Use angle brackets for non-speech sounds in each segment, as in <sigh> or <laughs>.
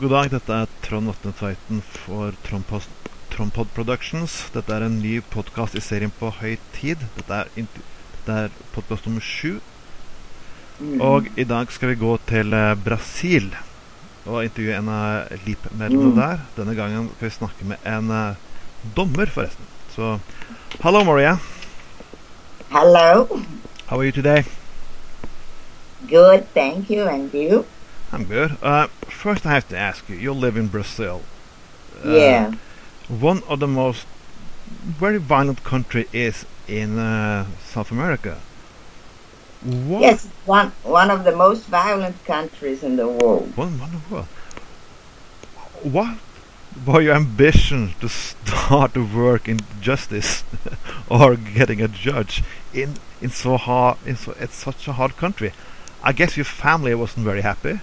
God dag, dette er Trond Vatne Tveiten for Trondpost, Trondpod Productions. Dette er en ny podkast i serien På høy tid. Dette er, dette er podkast nummer sju. Og i dag skal vi gå til eh, Brasil og intervjue en av LIP-medlemmene Mm. der. Denne gangen skal vi snakke med en eh, dommer, forresten. Så hallo, Maria. Hello. How are you today? Good, thank you. And you? I'm good. Uh, first, I have to ask you. You live in Brazil. Uh, yeah. one of the most very violent country is in uh, South America. What? Yes, one one of the most violent countries in the world. One, one of what? What were your ambition to start to work in justice <laughs> or getting a judge in in so hard in so it's such a hard country? I guess your family wasn't very happy.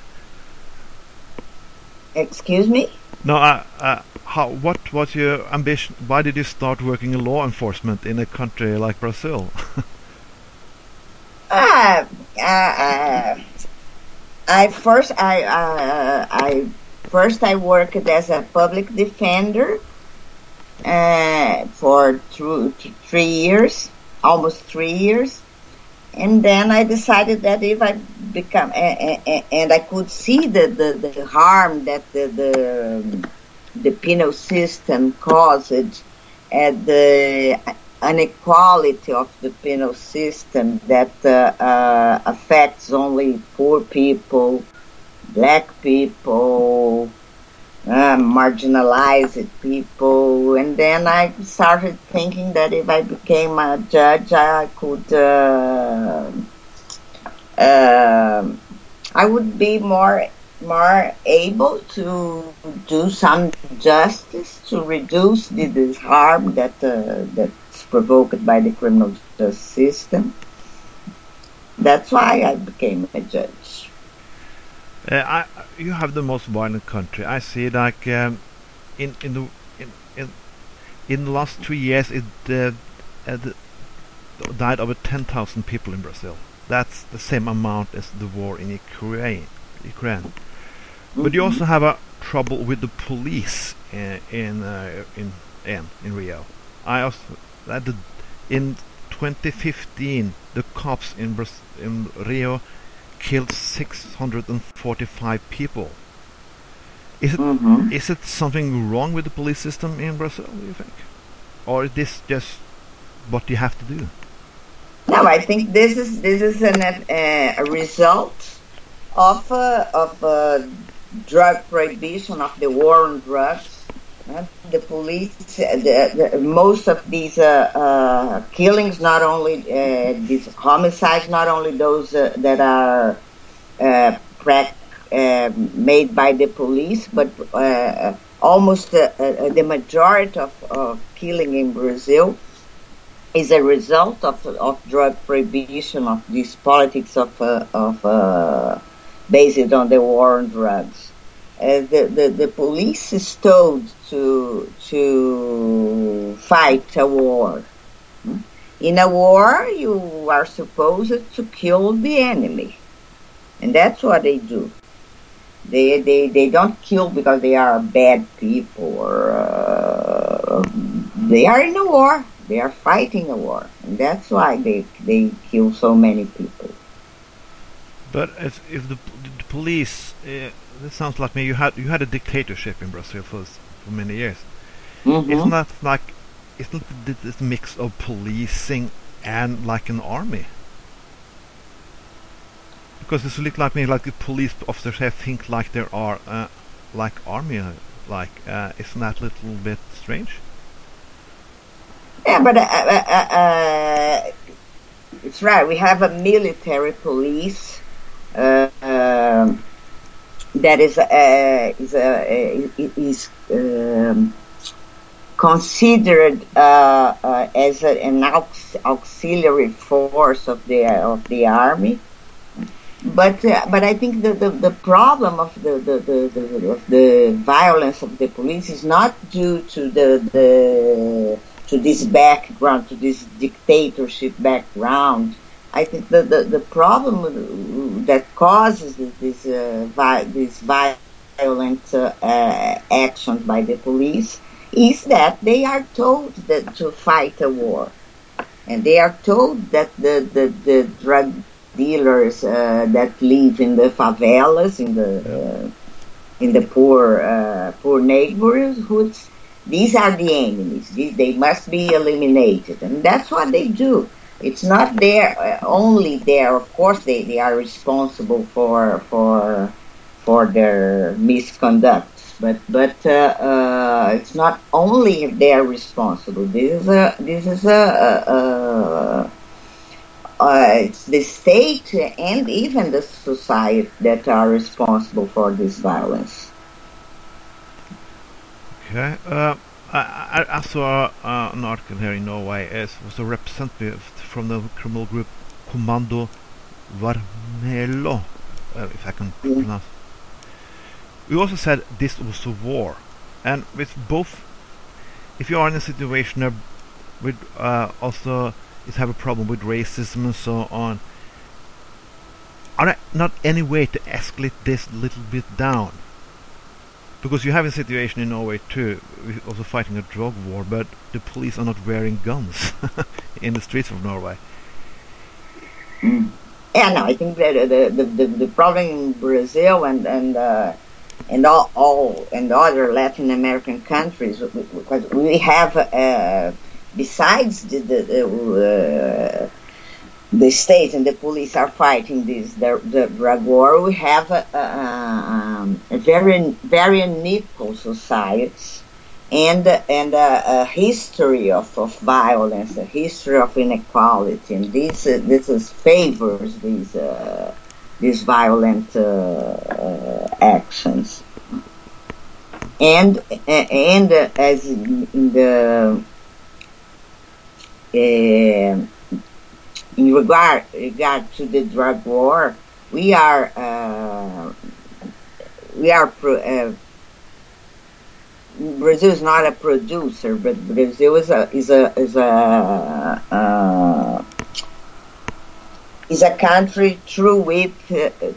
Excuse me? No, uh, uh, how? What was your ambition? Why did you start working in law enforcement in a country like Brazil? Uh, <laughs> uh, uh, I first I uh, I first I worked as a public defender uh, for through three years, almost three years, and then I decided that if I become and I could see the, the, the harm that the the, the penal system caused and the inequality of the penal system that uh, uh, affects only poor people, black people, uh, marginalized people, and then I started thinking that if I became a judge, I could, uh, uh, I would be more more able to do some justice to reduce the, the harm that uh, that's provoked by the criminal justice system. That's why I became a judge. Uh, I, you have the most violent country. I see like um, in in the in, in in the last two years it uh, uh, the- died over ten thousand people in Brazil. That's the same amount as the war in Ukraine. Ukraine. But you also have a trouble with the police uh, in uh, in in in Rio. I also that the, in 2015 the cops in Bras- in Rio killed 645 people. Is it Mhm. is it something wrong with the police system in Brazil? Do you think, or is this just what you have to do? No, I think this is this is an, uh, a result of uh, of uh, drug prohibition of the war on drugs. The police, uh, the, the, most of these uh, uh, killings, not only uh, these homicides, not only those uh, that are uh, made by the police, but almost the majority of, of killing in Brazil is a result of, of drug prohibition, of this politics of, of based on the war on drugs. The, the, the police is told to, to fight a war. Hmm? In a war, you are supposed to kill the enemy. And that's what they do. They, they, they don't kill because they are bad people or uh, they are in a war. They are fighting a war, and that's why they they kill so many people. But if if the, the police, uh, this sounds like me. You had you had a dictatorship in Brazil for for many years. Mhm. Isn't that like isn't this mix of policing and like an army? Because this look like me like the police officers have think like there are uh, like army uh, like uh, isn't that a little bit strange? Yeah, but uh, uh, uh, uh, it's right. We have a military police uh, um, that is uh, is uh, is um, considered uh, uh, as a, an aux- auxiliary force of the of the army. But uh, but I think the, the, the problem of the, the, the, the of the violence of the police is not due to the, the to this background, to this dictatorship background. I think the, the, the problem that causes this uh, vi- this violent uh, actions by the police is that they are told that to fight a war. And they are told that the, the, the drug dealers uh, that live in the favelas, in the uh, in the poor uh, poor neighborhoods, these are the enemies. These, they must be eliminated, and that's what they do. It's not there uh, only there. Of course, they, they are responsible for for for their misconduct, but but uh, uh, it's not only they're responsible. This is a this is a, a, a uh, it's the state and even the society that are responsible for this violence. Okay. Uh, I, I, saw uh, an article here in Norway. It was a representative from the criminal group Comando Vermelho, uh, if I can pronounce. We also said this was a war, and with both, if you are in a situation with uh, also is have a problem with racism and so on. Are there not any way to escalate this little bit down? Because you have a situation in Norway too, also fighting a drug war, but the police are not wearing guns <laughs> in the streets of Norway. Mm. Yeah, no, I think that the, the, the, the problem in Brazil and and uh, and all, all and other Latin American countries, because we have uh, besides the the, the, uh, the, state and the police are fighting this the, the drug war, we have a, a, um, a very very unequal society and and a, a, history of, of violence, a history of inequality, and this uh, this is favors these uh, these violent uh, uh actions. And and as in the uh, in regard regard to the drug war, we are uh, we are pro, uh, Brazil is not a producer, but Brazil is a is a is a uh, is a country through which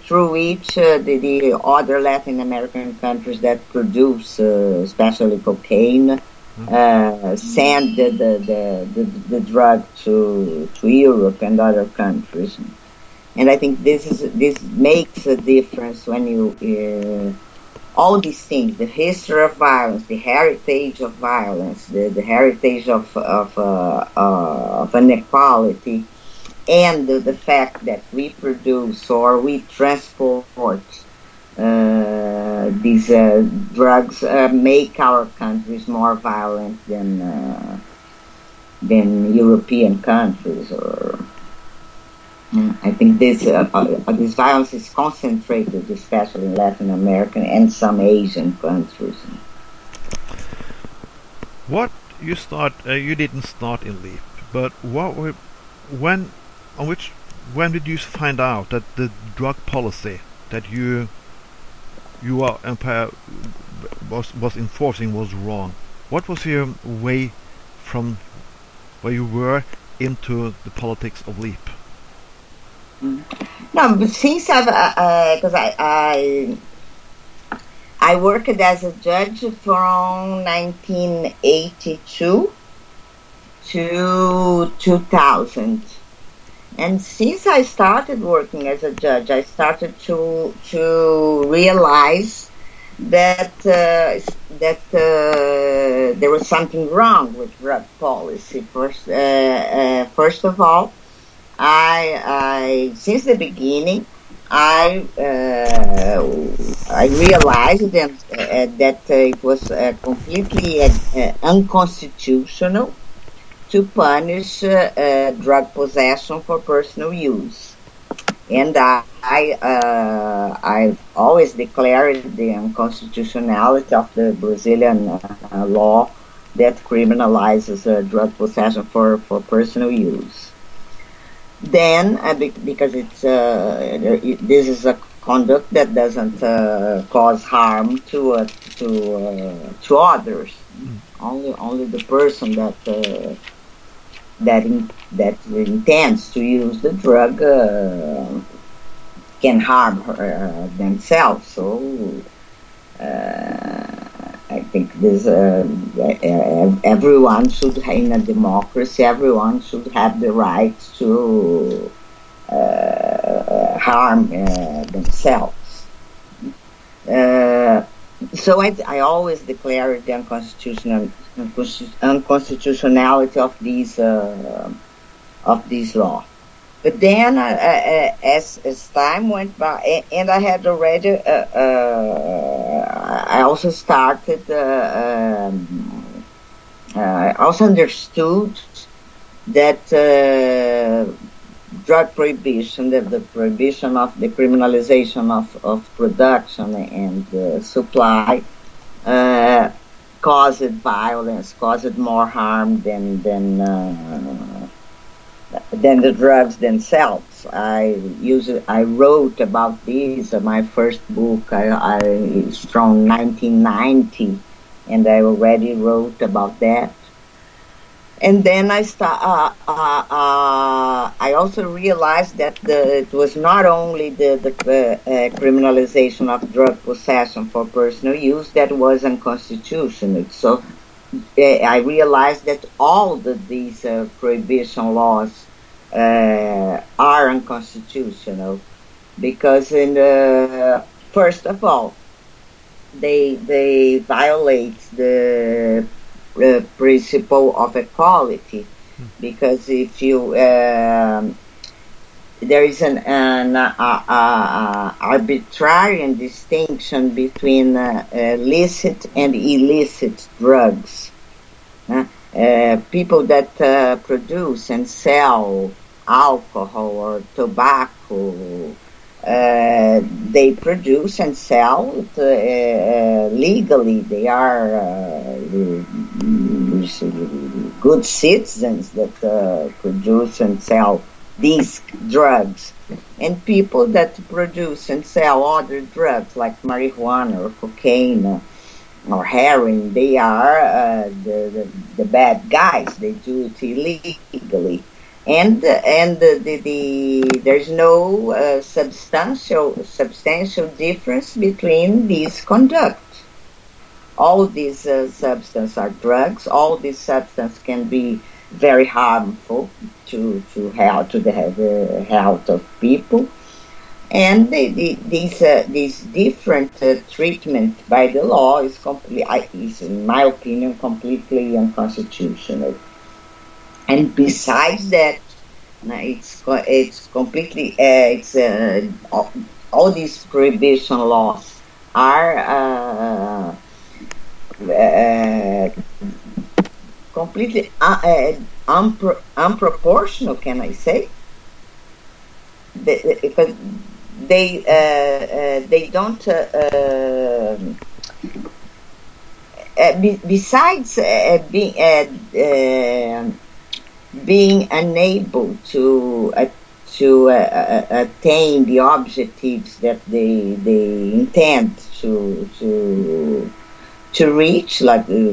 through which uh, the, the, other Latin American countries that produce, uh, especially cocaine, uh, send the, the, the, the, drug to, to Europe and other countries. And I think this is this makes a difference when you uh, all these things, the history of violence, the heritage of violence, the, the heritage of of, uh, uh of inequality, and the, the fact that we produce or we transport uh, these uh, drugs uh, make our countries more violent than than European countries or mm, I think this uh, uh, this violence is concentrated, especially in Latin American and some Asian countries. What you start? Uh, you didn't start in LEAP, but what were, when on which when did you find out that the drug policy that you your empire was was enforcing was wrong. What was your way from where you were into the politics of LEAP? No, but since I've because uh, uh, I, I I worked as a judge from 1982 to 2000 and since I started working as a judge, I started to to realize that uh, that uh, there was something wrong with drug policy. First, uh, uh first of all, I, I since the beginning I uh, I realized that, uh, that it was completely unconstitutional to punish uh, uh, drug possession for personal use. And I, uh, I've always declared the unconstitutionality of the Brazilian uh, law that criminalizes uh, drug possession for, for personal use. Then, uh, because it's it, this is a conduct that doesn't cause harm to to to others, mm. only only the person that that in, that intends to use the drug uh, can harm her, uh, themselves. So uh, think this uh, everyone should in a democracy everyone should have the right to uh, harm themselves. So I, I, always declare the unconstitutional unconstitutionality of these of these law. But then, uh, uh, as as time went by, and I had already, uh, uh I also started, uh, um, I also understood that drug prohibition, the, the, prohibition of the criminalization of, of production and supply, caused violence, caused more harm than than than the drugs themselves. I use I wrote about this. Uh, my first book I, I from 1990, and I already wrote about that. And then I start. Uh, uh, uh, I also realized that the, it was not only the, the uh, uh, criminalization of drug possession for personal use that was unconstitutional. So I realized that all the, these prohibition laws uh, are unconstitutional because in the first of all they they violate the uh, principle of equality because if you um, there is an, an uh, uh, uh arbitrary distinction between uh, licit and illicit drugs. Uh, people that produce and sell alcohol or tobacco. Uh, they produce and sell uh, uh legally. They are uh, good citizens that uh, produce and sell these drugs. And people that produce and sell other drugs like marijuana or cocaine or heroin, they are the, the, the bad guys. They do it illegally and and the, the, the there's no uh, substantial substantial difference between these conduct. All these uh, substances are drugs. All these substances can be very harmful to to health to the, the health of people, and the, the, these uh, these different uh, treatment by the law is completely is in my opinion completely unconstitutional. And besides that, it's it's completely uh, it's uh, all, all, these prohibition laws are uh, uh completely uh, uh, unpro- unproportional. Can I say? Because they they don't. besides being being unable to uh, to uh, uh, attain the objectives that they they intend to to to reach, like to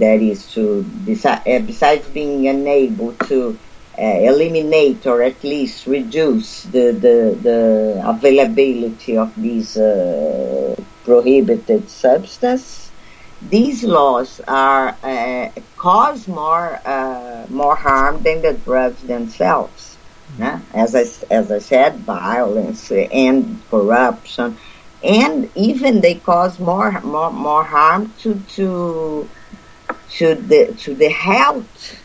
that is to besides being unable to uh, eliminate or at least reduce the the, the availability of these uh, prohibited substances these laws are uh, cause more uh, more harm than the drugs themselves. Mm-hmm. As I as I said, violence and corruption, and even they cause more more more harm to to to the to the health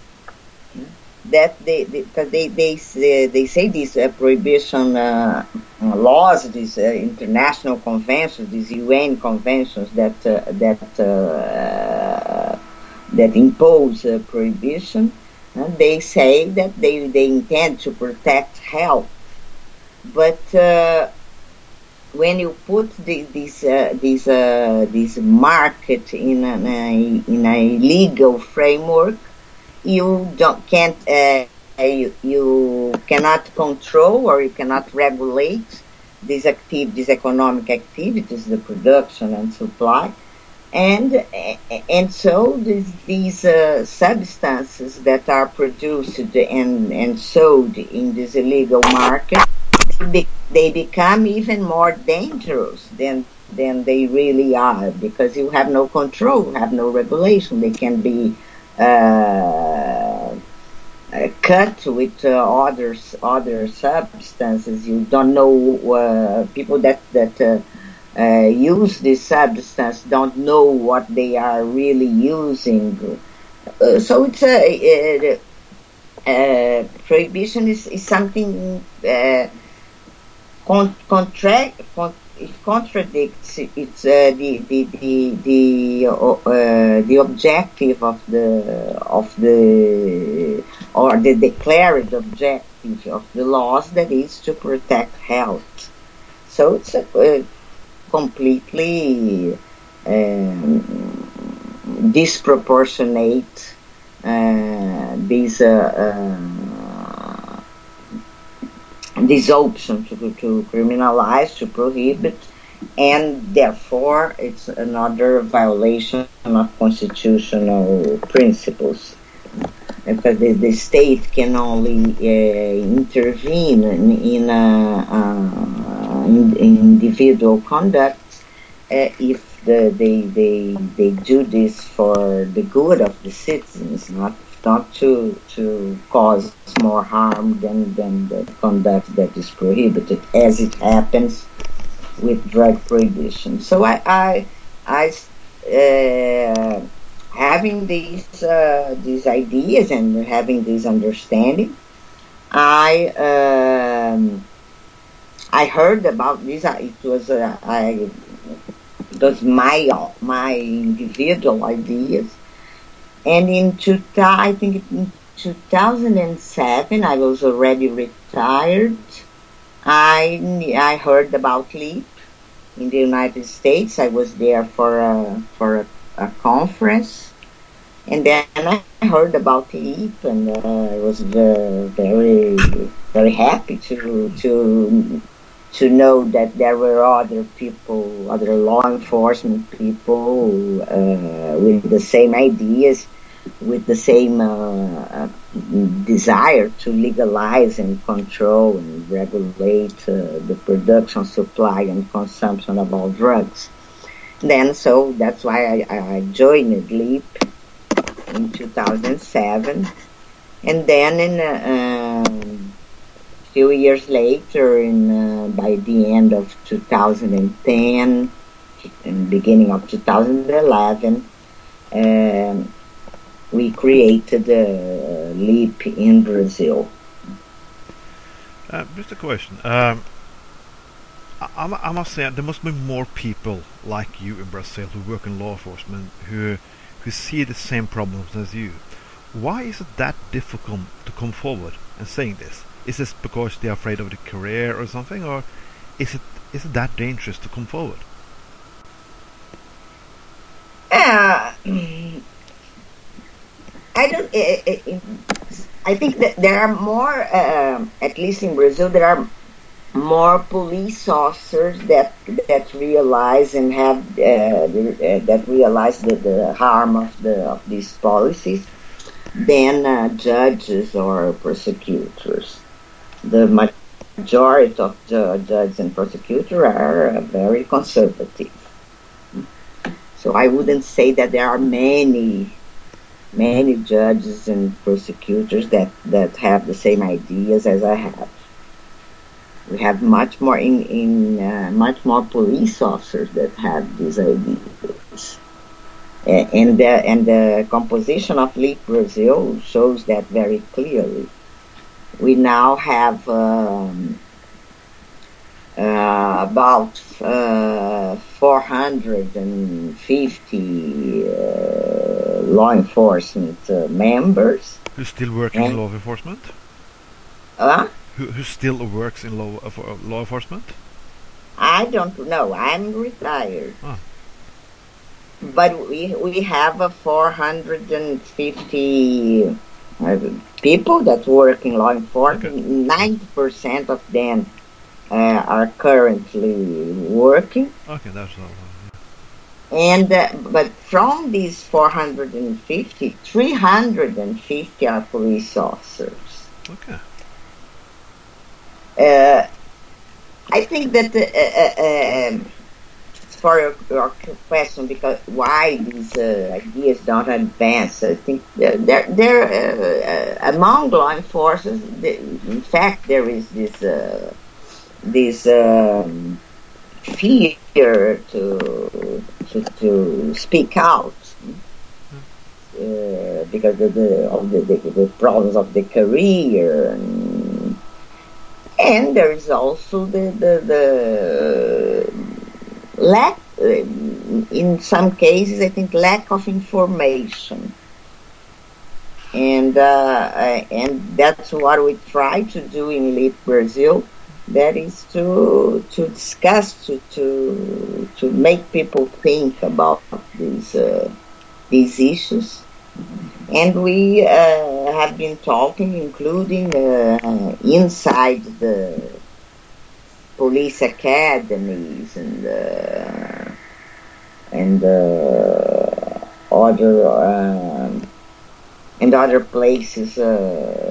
that they because they, they, they, they say these uh, prohibition uh, laws, these uh, international conventions, these UN conventions that uh, that uh, that impose prohibition, they say that they, they intend to protect health, but when you put the, this uh, this uh, this market in a in a legal framework, you don't can't uh, you, you cannot control or you cannot regulate these active these economic activities, the production and supply, and and so these, these uh, substances that are produced and and sold in this illegal market, they become even more dangerous than than they really are because you have no control, have no regulation. They can be cut with uh, other other substances. You don't know uh, people that that uh, uh, use this substance don't know what they are really using. so it's a, prohibition is, is something con- contract. Con- it contradicts it's uh, the the the the, uh, the objective of the of the or the declared objective of the laws that is to protect health. So it's a, a completely um, disproportionate uh, these uh, this option to, to criminalize, to prohibit, and therefore it's another violation of constitutional principles. Because the, the state can only uh, intervene in, in, a, uh, in individual conduct uh, if the, they, they, they do this for the good of the citizens, not not to to cause more harm than, than the conduct that is prohibited, as it happens with drug prohibition. So I, I, I uh, having these uh, these ideas and having this understanding, I um, I heard about this. It was uh, I was my my individual ideas and in two, I think in 2007, I was already retired. I I heard about LEAP in the United States. I was there for a for a, a conference, and then I heard about LEAP, and uh, I was very very happy to to to know that there were other people, other law enforcement people uh, with the same ideas, with the same uh, uh, desire to legalize and control and regulate uh, the production, supply, and consumption of all drugs. Then, so that's why I, I joined LEAP in 2007, and then in uh, um, few years later, in uh, by the end of 2010 and beginning of 2011, um, we created a LEAP in Brazil. Uh, just a question. Um, I, I, must say there must be more people like you in Brazil who work in law enforcement who who see the same problems as you. Why is it that difficult to come forward and saying this? Is this because they're afraid of the career or something, or is it is it that dangerous to come forward? Uh, I don't. It, it, it, I think that there are more, uh, at least in Brazil, there are more police officers that that realize and have uh, the, uh, that realize the, the harm of the of these policies than uh, judges or prosecutors the majority of the judges and prosecutors are very conservative. So I wouldn't say that there are many, many judges and prosecutors that, that have the same ideas as I have. We have much more in, in uh, much more police officers that have these ideas. And the, and the composition of LEAP Brazil shows that very clearly we now have um, uh, about uh, 450 uh, law enforcement uh, members. Who still work in law enforcement? Uh? Who, who still works in law, uh, law enforcement? I don't know. I'm retired. Oh. But we, we have a 450 people that work in law enforcement, 90% of them uh, are currently working. Okay, that's all. And uh, but from these 450, 350 are police officers. Okay. Uh, I think that uh, uh, um, for your, your question because why these uh, ideas don't advance. I think they're, they're uh, uh, among law enforcement. In fact, there is this uh, this um, fear to, to to speak out. Uh, because of the, of the, the, the problems of the career and, and there is also the, the, the lack, in some cases, I think lack of information. And, uh, and that's what we try to do in LEAP Brazil. That is to, to discuss, to, to, to make people think about these, uh, these issues. And we uh, have been talking, including uh, inside the police academies and uh, and uh, other um, and other places uh,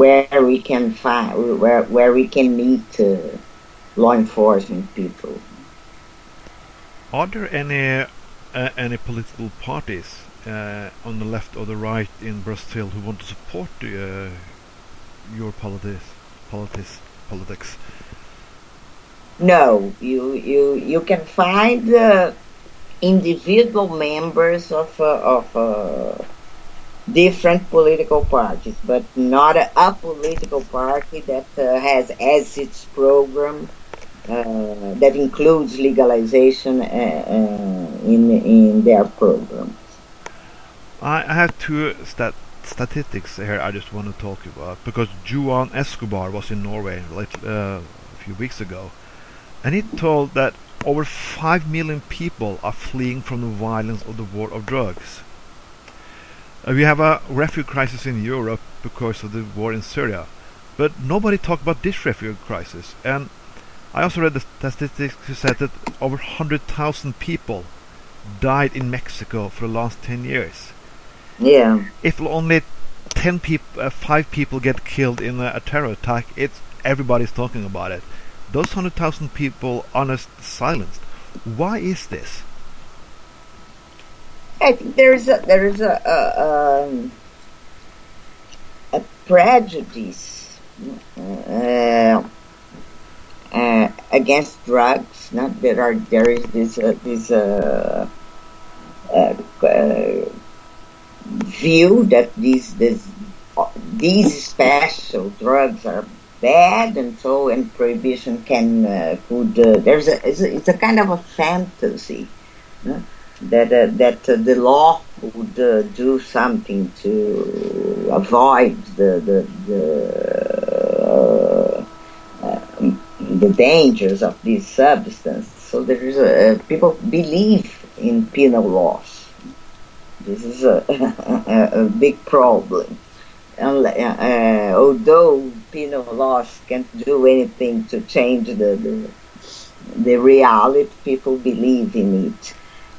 where we can find where where we can meet uh, law enforcement people. Are there any any political parties uh, on the left or the right in Brazil who want to support uh, your politics, politics, politics? No, you you you can find uh, individual members of uh, of uh, different political parties, but not a, a political party that uh, has as its program that includes legalization in in their programs. I, have two stat statistics here I just want to talk about because Juan Escobar was in Norway like, uh, a few weeks ago and he told that over 5 million people are fleeing from the violence of the war of drugs. Uh, we have a refugee crisis in Europe because of the war in Syria, but nobody talked about this refugee crisis. And I also read the statistics who said that over 100,000 people died in Mexico for the last 10 years. Yeah. If only ten people, uh, five people get killed in a, a, terror attack, it's everybody's talking about it. Those hundred thousand people are silenced. Why is this? I think there is a there is a a, um, a prejudice uh, uh, against drugs. Not there are there is this uh, this uh, uh, view that these these these special drugs are bad and so and prohibition can uh, could uh, there's a it's, a it's, a kind of a fantasy uh, that that uh, the law would uh, do something to avoid the the the, uh, the dangers of this substance so there is a people believe in penal laws this is a, <laughs> a, big problem. And, uh, although penal laws can't do anything to change the, the, the reality, people believe in it.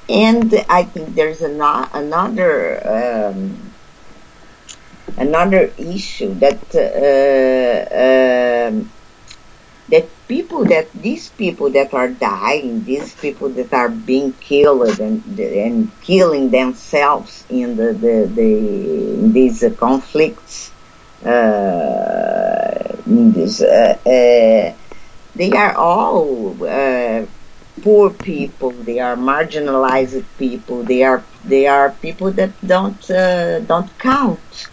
And I think there's an, another um, another issue that uh, uh, that people that these people that are dying, these people that are being killed and and killing themselves in the the, the in these conflicts, uh, in this, uh, uh they are all uh, poor people. They are marginalized people. They are they are people that don't uh, don't count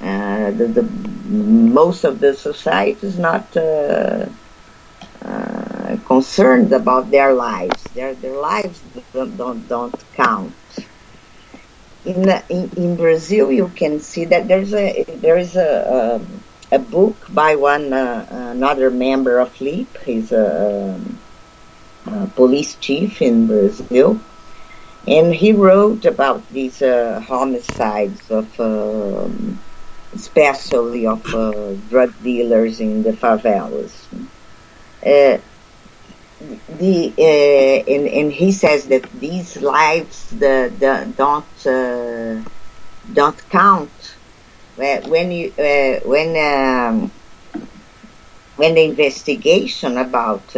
uh, the, the, most of the society is not uh, uh, concerned about their lives. Their their lives don't don't, don't count. In, in, in Brazil, you can see that there's a there is a a, a book by one uh, another member of LEAP. He's a, a, police chief in Brazil, and he wrote about these uh, homicides of. Um, especially of uh, drug dealers in the favelas. Uh, the uh, and, and he says that these lives the, the don't uh, don't count when you uh, when um, when the investigation about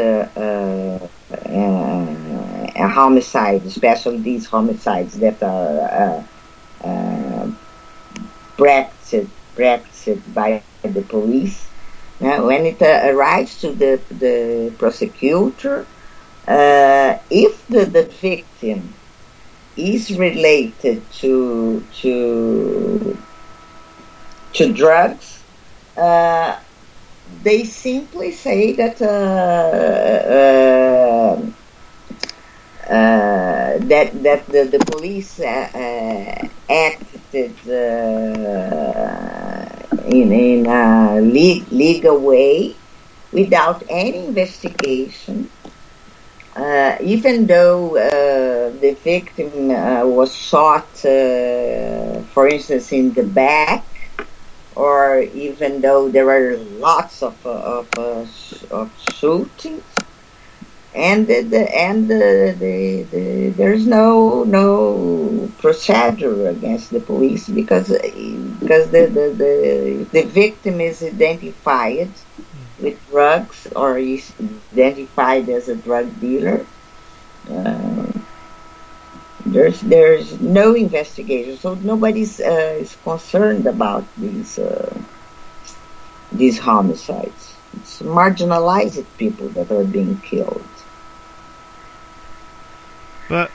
uh, uh, homicides, especially these homicides that are uh, uh, practiced, practiced by the police. Now, when it uh, arrives to the, the prosecutor, if the, the victim is related to to to drugs, uh, they simply say that uh, uh, uh that that the, the police uh, uh, acted in in a le- legal way without any investigation. Even though the victim was shot, for instance, in the back, or even though there are lots of of, of shootings, and the, the and the, the, the, there's no no procedure against the police because because the the, the, the victim is identified with drugs or is identified as a drug dealer. Uh, there's there's no investigation, so nobody's uh, is concerned about these uh, these homicides. It's marginalized people that are being killed. But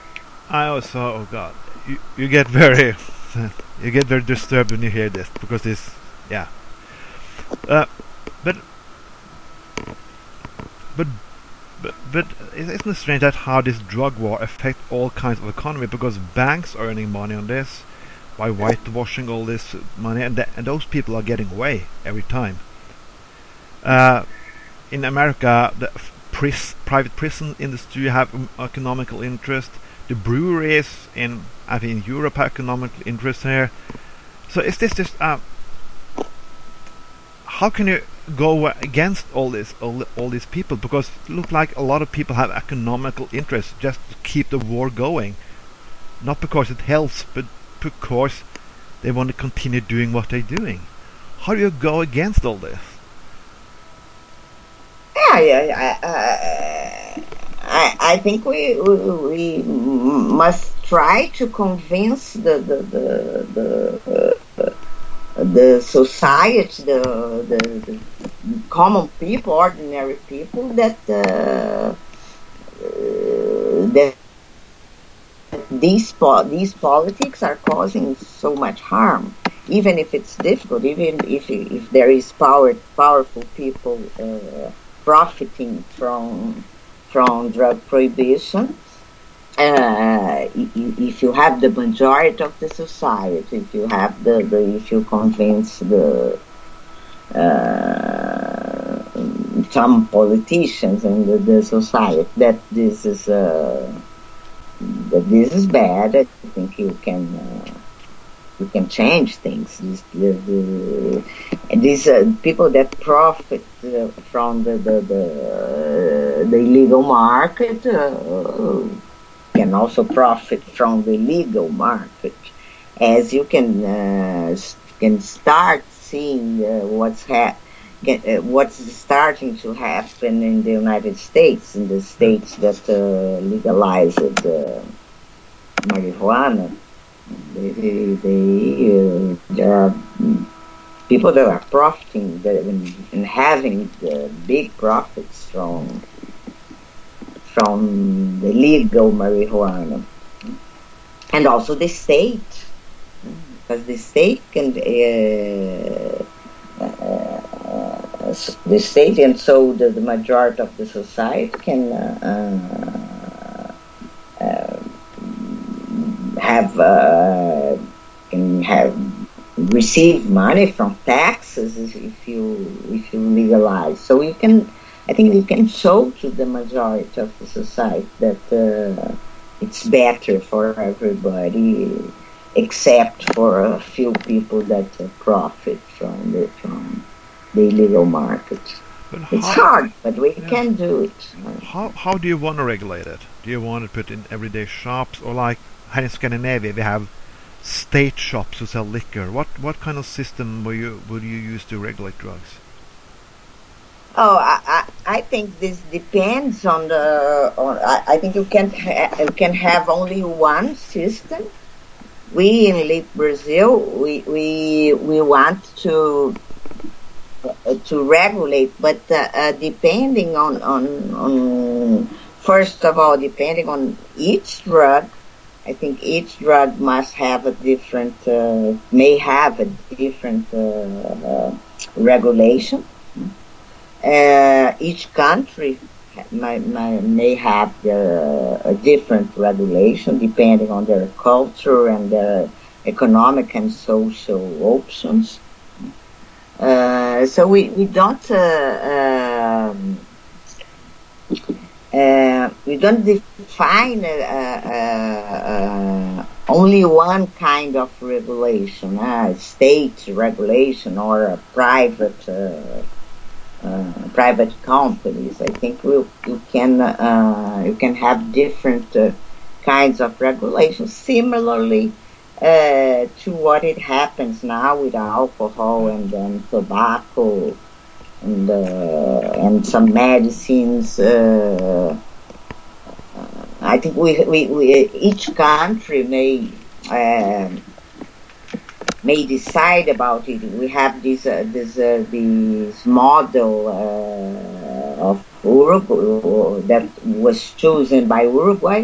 I also, oh God, you, you get very, <laughs> you get very disturbed when you hear this because this, yeah. Uh, but, but, but, isn't it strange that how this drug war affects all kinds of economy because banks are earning money on this by whitewashing all this money and, th and those people are getting away every time. Uh, in America, the pris private prison industry have economical interest. The breweries in I think in Europe have economical interest here. So is this just uh, how can you go against all this all, all these people because it looks like a lot of people have economical interests just to keep the war going. Not because it helps but because they want to continue doing what they're doing. How do you go against all this? Yeah, I, I, I think we, we, we must try to convince the the the, the, the society, the, the, the, common people, ordinary people, that uh, that these po- these politics are causing so much harm. Even if it's difficult, even if if there is power powerful people. Uh, profiting from from drug prohibition. Uh, if you have the majority of the society, if you have the, the if you convince the uh, some politicians and the, the, society that this is uh, that this is bad, I think you can uh, you can change things. These, the, the, these uh, people that profit uh, from the the, the, the illegal market uh, can also profit from the legal market, as you can uh, can start seeing uh, what's ha- get, uh, what's starting to happen in the United States, in the states that legalized marijuana. They, they, they uh, there are people that are profiting and having the big profits from from the legal marijuana, and also the state, because the state can uh, uh, the state and so the, the majority of the society can. Uh, uh have uh, can have receive money from taxes if you if you legalize. So you can, I think you can show to the majority of the society that uh, it's better for everybody, except for a few people that uh, profit from the from the illegal market. But it's how, hard, but we yeah. can do it. How how do you want to regulate it? Do you want to put in everyday shops or like here in Scandinavia we have state shops who sell liquor. What what kind of system will you would you use to regulate drugs? Oh, I, I, I think this depends on the. On, I, I think you can ha- you can have only one system. We in LEAP Brazil, we we we want to uh, to regulate, but uh, uh, depending on, on on first of all, depending on each drug, I think each drug must have a different uh, may have a different uh, uh, regulation uh, each country may, may, may have their, a different regulation depending on their culture and their economic and social options. Uh, so we, we don't uh, um, uh, we don't define uh, uh, only one kind of regulation, a state regulation or a private uh, private companies. I think we, you can uh, you can have different uh, kinds of regulations. Similarly uh, to what it happens now with alcohol and then tobacco and uh, and some medicines. Uh, I think we, we, we each country may um, may decide about it. We have this uh, this uh, this model uh, of Uruguay that was chosen by Uruguay.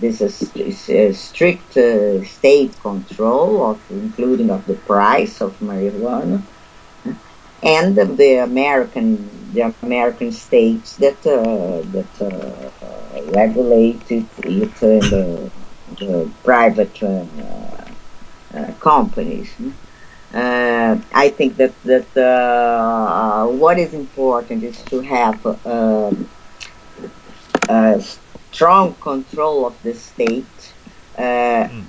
This is, strict uh, state control of including of the price of marijuana, and the American the American states that uh, that uh, regulated it in the, the private uh, companies. Uh, I think that that uh, what is important is to have a strong control of the state mm.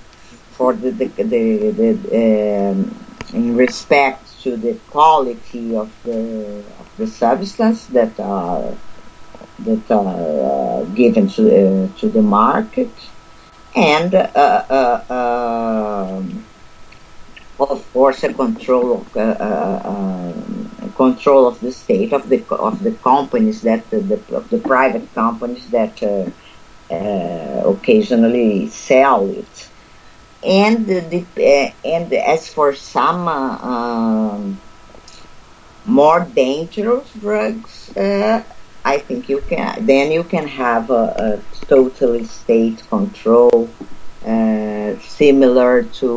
for the the, the, the um, in respect to the quality of the of the substance that are that are uh, given to uh, to the market and uh, um, of course, a control of, uh, uh, uh, control of the state of the of the companies that the, of the private companies that uh, uh, occasionally sell it, and the, and as for some um, more dangerous drugs. I think you can. Then you can have a, a totally state control uh, similar to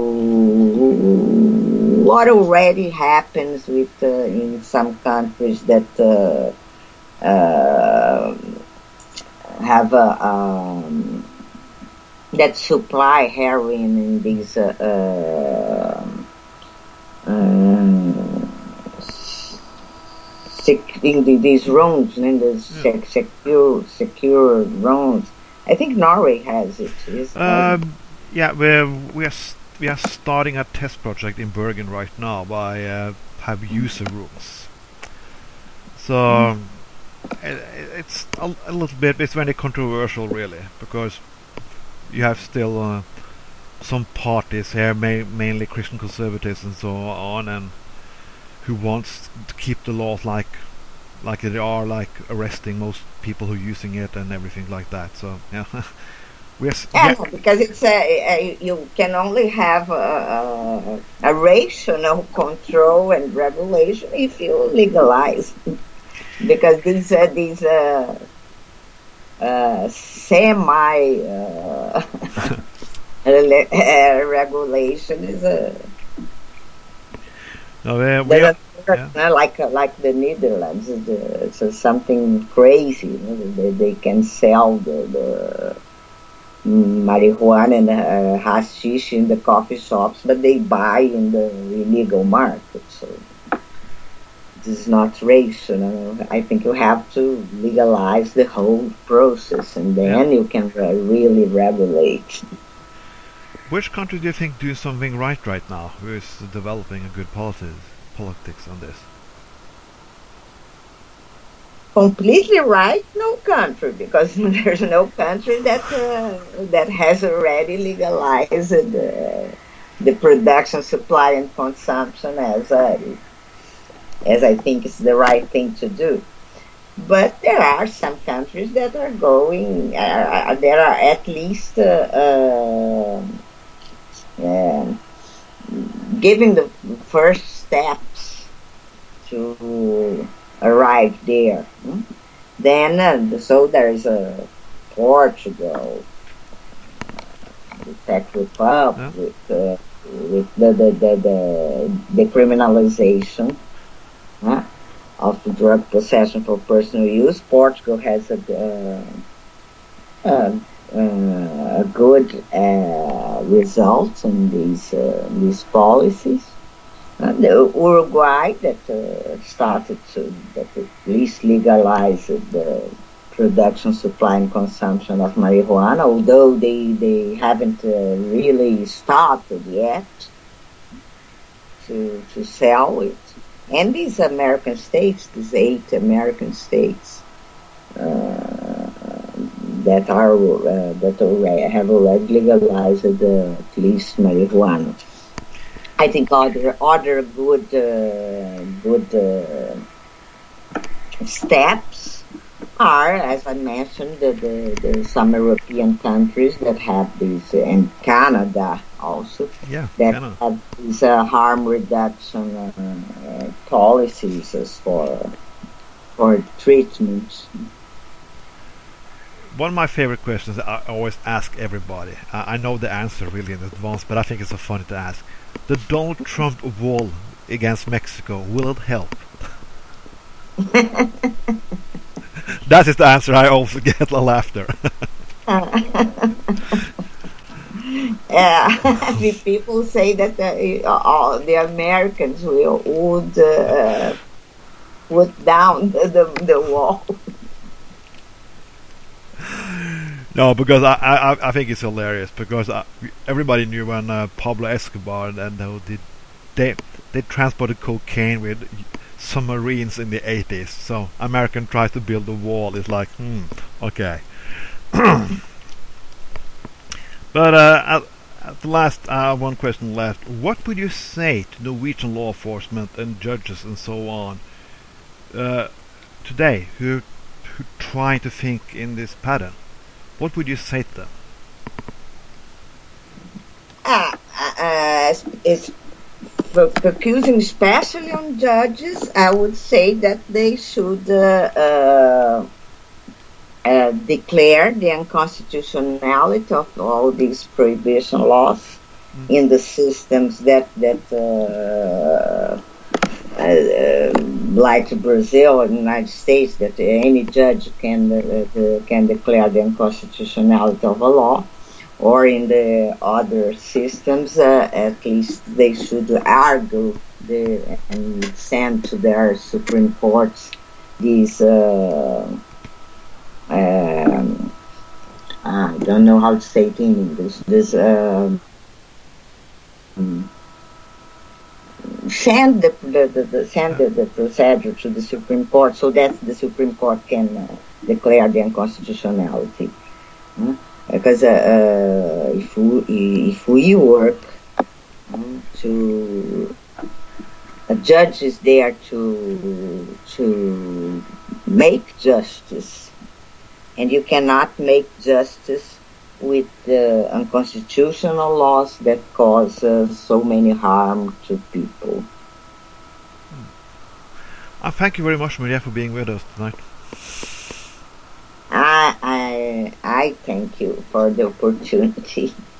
what already happens with uh, in some countries that uh, uh have a um, that supply heroin in these uh, um, in these rooms in the yeah. secure secure rooms I think Norway has it. Is, um, yeah, we're we are we are starting a test project in Bergen right now by uh, have user rooms. So mm. it, it's a, a, little bit it's very controversial really because you have still uh, some parties here, ma mainly Christian conservatives and so on, and who wants to keep the laws like like they are like arresting most people who are using it and everything like that. So yeah, <laughs> we're yeah, yeah, because it's a, a, you can only have a, a, rational control and regulation if you legalize, because these uh, these uh, uh, semi uh, <laughs> <laughs> regulation is a. No, we, we, yeah. like like the Netherlands, it's, it's something crazy. You know? they, they can sell the, the marijuana and uh, hashish in the coffee shops, but they buy in the illegal market. So this is not rational. I think you have to legalize the whole process, and then yeah. you can uh, really regulate. Which country do you think do something right right now? Who is developing a good politics? Politics on this? Completely right, no country, because <laughs> there's no country that uh, that has already legalized uh, the production, supply, and consumption as I, as I think is the right thing to do. but there are some countries that are going. Uh, uh there are at least uh, uh, giving the first steps to arrive there. Hmm? Then, uh, so there is a Portugal, the Czech Republic, yeah. with, uh, with the, the, the, the, the criminalization huh, of the drug possession for personal use. Portugal has a, uh, uh, a good uh, result in these, uh, these policies. And Uruguay that uh, started to that at least legalize the production, supply, and consumption of marijuana, although they they haven't uh, really started yet to to sell it. And these American states, these eight American states uh, that are uh, that already have already legalized uh, at least marijuana. I think other other good uh, good uh, steps are, as I mentioned, the, the, the, some European countries that have these, uh, and Canada also, yeah, that Canada. have these uh, harm reduction uh, policies as for for treatment. One of my favorite questions that I always ask everybody. I know the answer really in advance, but I think it's so funny to ask the Donald Trump wall against Mexico, will it help? <laughs> that is the answer I also <laughs> get a laughter. <laughs> yeah, people say that the, uh, the Americans will would uh, put down the, the, the wall. No, because I, I I think it's hilarious because I, everybody knew when uh, Pablo Escobar and, and uh, they, they transported cocaine with submarines in the 80s. So American tries to build a wall. It's like, hmm, okay. <coughs> but uh, at, at, the last, uh, one question left. What would you say to Norwegian law enforcement and judges and so on uh, today who who try to think in this pattern? What would you say to them? Uh, uh, it's focusing especially on judges. I would say that they should uh, uh, uh, declare the unconstitutionality of all these prohibition laws mm. in the systems that that uh, uh, like Brazil and the United States, that any judge can uh, can declare the unconstitutionality of a law, or in the other systems, uh, at least they should argue the, and send to their Supreme Courts these. Uh, um, I don't know how to say it in English. This. Um, send the, the, the, send the, the, procedure to the Supreme Court so that the Supreme Court can uh, declare the unconstitutionality. Uh, because uh, if we if we work um, to a judge is there to to make justice, and you cannot make justice with the unconstitutional laws that cause uh, so many harm to people. Uh, thank you very much, Maria, for being with us tonight. I, I, I thank you for the opportunity. <laughs>